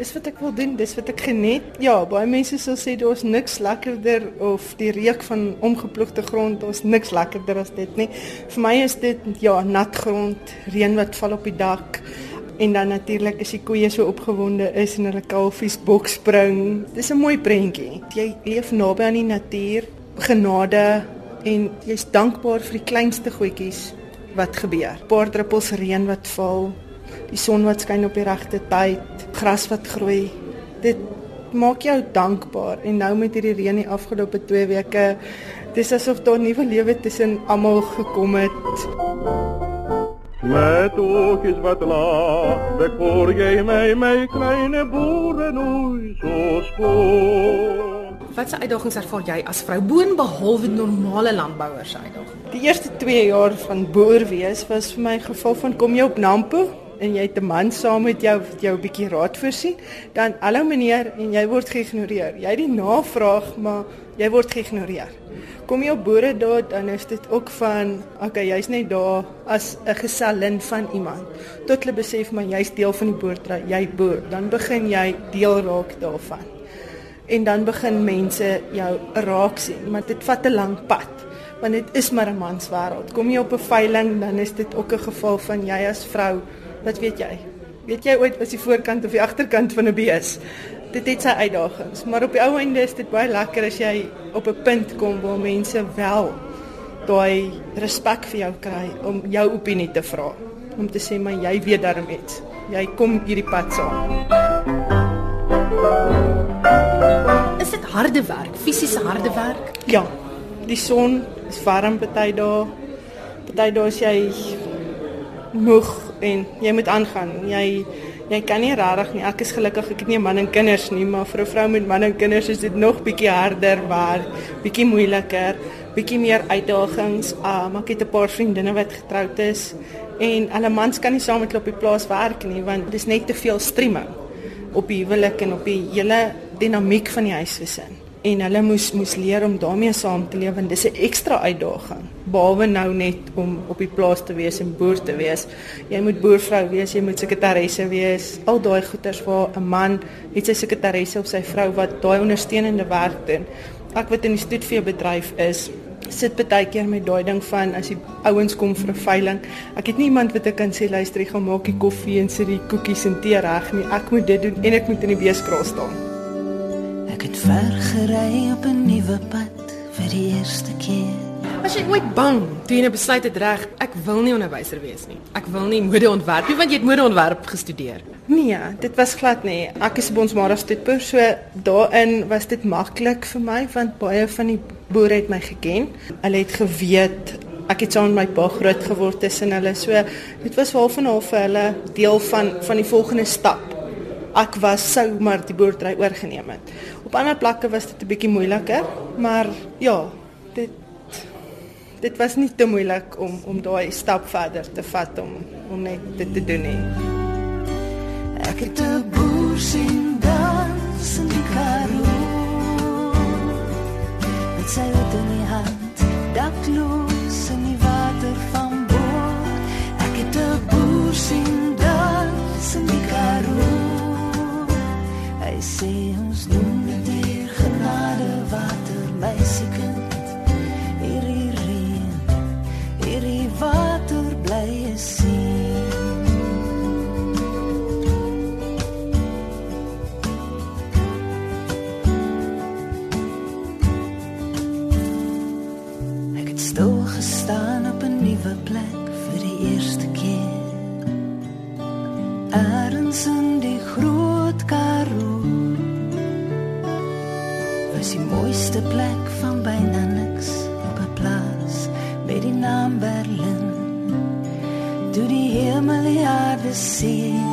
Dis wat ek wil doen, dis wat ek geniet. Ja, baie mense sal sê daar's niks lekkerder of die reuk van omgeploegde grond, daar's niks lekkerder as dit nie. Vir my is dit ja, nat grond, reën wat val op die dak. En dan natuurlik as die koeie so opgewonde is en hulle kalfies bokspring. Dis 'n mooi prentjie. Jy leef naby aan die natuur, genade en jy's dankbaar vir die kleinste goedjies wat gebeur. 'n Paar druppels reën wat val, die son wat skyn op die regte tyd, gras wat groei. Dit maak jou dankbaar en nou met hierdie reën die afgelope 2 weke, dis asof daar nuwe lewe tussen almal gekom het. Met oogjes wat laag, bekoor jy my, my kleine boerenoei so skoon. Watse uitdagings ervaar jy as vrou boon behalwe normale landbouer se uitdagings? Die eerste 2 jaar van boer wees was vir my geval van kom jy op Nampo en jy het 'n man saam met jou wat jou 'n bietjie raad voorsien, dan hallo meneer en jy word geïgnoreer. Jy het die navraag, maar jy word geïgnoreer. Kom jy op boere daar dan is dit ook van okay, jy's net daar as 'n gesellin van iemand. Tot hulle besef maar jy's deel van die boerdery, jy boer, dan begin jy deel raak daarvan. En dan begin mense jou raak sien, maar dit vat 'n lang pad want dit is maar 'n manswêreld. Kom jy op 'n veiling, dan is dit ook 'n geval van jy as vrou Wat weet jy? Weet jy ooit was die voorkant of die agterkant van 'n bees? Dit het sy uitdagings, maar op die ou einde is dit baie lekker as jy op 'n punt kom waar mense wel daai respek vir jou kry om jou opinie te vra, om te sê maar jy weet daarmee iets. Jy kom hierdie pad saam. Is dit harde werk, fisiese harde werk? Ja. Die son is warm party dae. Party dae is jy moeg en jy moet aangaan. Jy jy kan nie regtig nie. Ek is gelukkig ek het nie 'n man en kinders nie, maar vir 'n vrou met man en kinders is dit nog bietjie harder, maar bietjie moeiliker, bietjie meer uitdagings. Um, ek het 'n paar vriendinne wat getroud is en hulle mans kan nie saam met hulle op die plaas werk nie want dis net te veel streaming op die huwelik en op die hele dinamiek van die huisgesin en hulle moes moes leer om daarmee saam te leef en dis 'n ekstra uitdaging behalwe nou net om op die plaas te wees en boer te wees. Jy moet boervrou wees jy moet sekretaresse wees. Al daai goeters waar 'n man het sy sekretaresse of sy vrou wat daai ondersteunende werk doen. Ek wat in die stoetvee bedryf is sit baie keer met daai ding van as die ouens kom vir 'n veiling ek het nie iemand wat ek kan sê luister gaan maak die koffie en sit die koekies en tee reg nie. Ek moet dit doen en ek moet in die beeskraal staan. Ek het ver gery op 'n nuwe pad vir die eerste keer. Was jy ooit bang toe jy nou besluit het reg, ek wil nie onderwyser wees nie. Ek wil nie modeontwerp nie want jy het modeontwerp gestudeer. Nee, dit was glad nie. Ek is op ons Marastoetpoor, so daarin was dit maklik vir my want baie van die boere het my geken. Hulle het geweet ek het saam met my pa groot geword tussen hulle. So dit was wel van half vir hulle deel van van die volgende stap. Ek was sou maar die boerdery oorgeneem het. Op ander plekke was dit 'n bietjie moeiliker, maar ja, dit was nie te moeilik om om daai stap verder te vat om om net dit te doen nie. Ek het 'n boer sien dans in die Karoo. Met sy hoed in die hand, dakloos in die water van bo. Ek het 'n boer sien Ergens in die groot Karoo. Was die mooiste plek van byna niks op 'n plaas met die naam Berlin. Toe die hemel die aarde sien.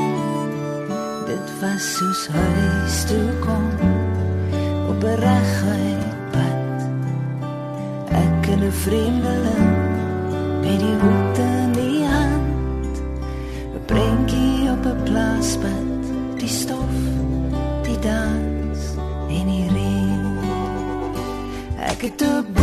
Dit was soos huis toe kom op 'n reguit pad. Ek en 'n vreemdeling met die hoed plaaspad, die stof, die dans en die reën. Ek het 'n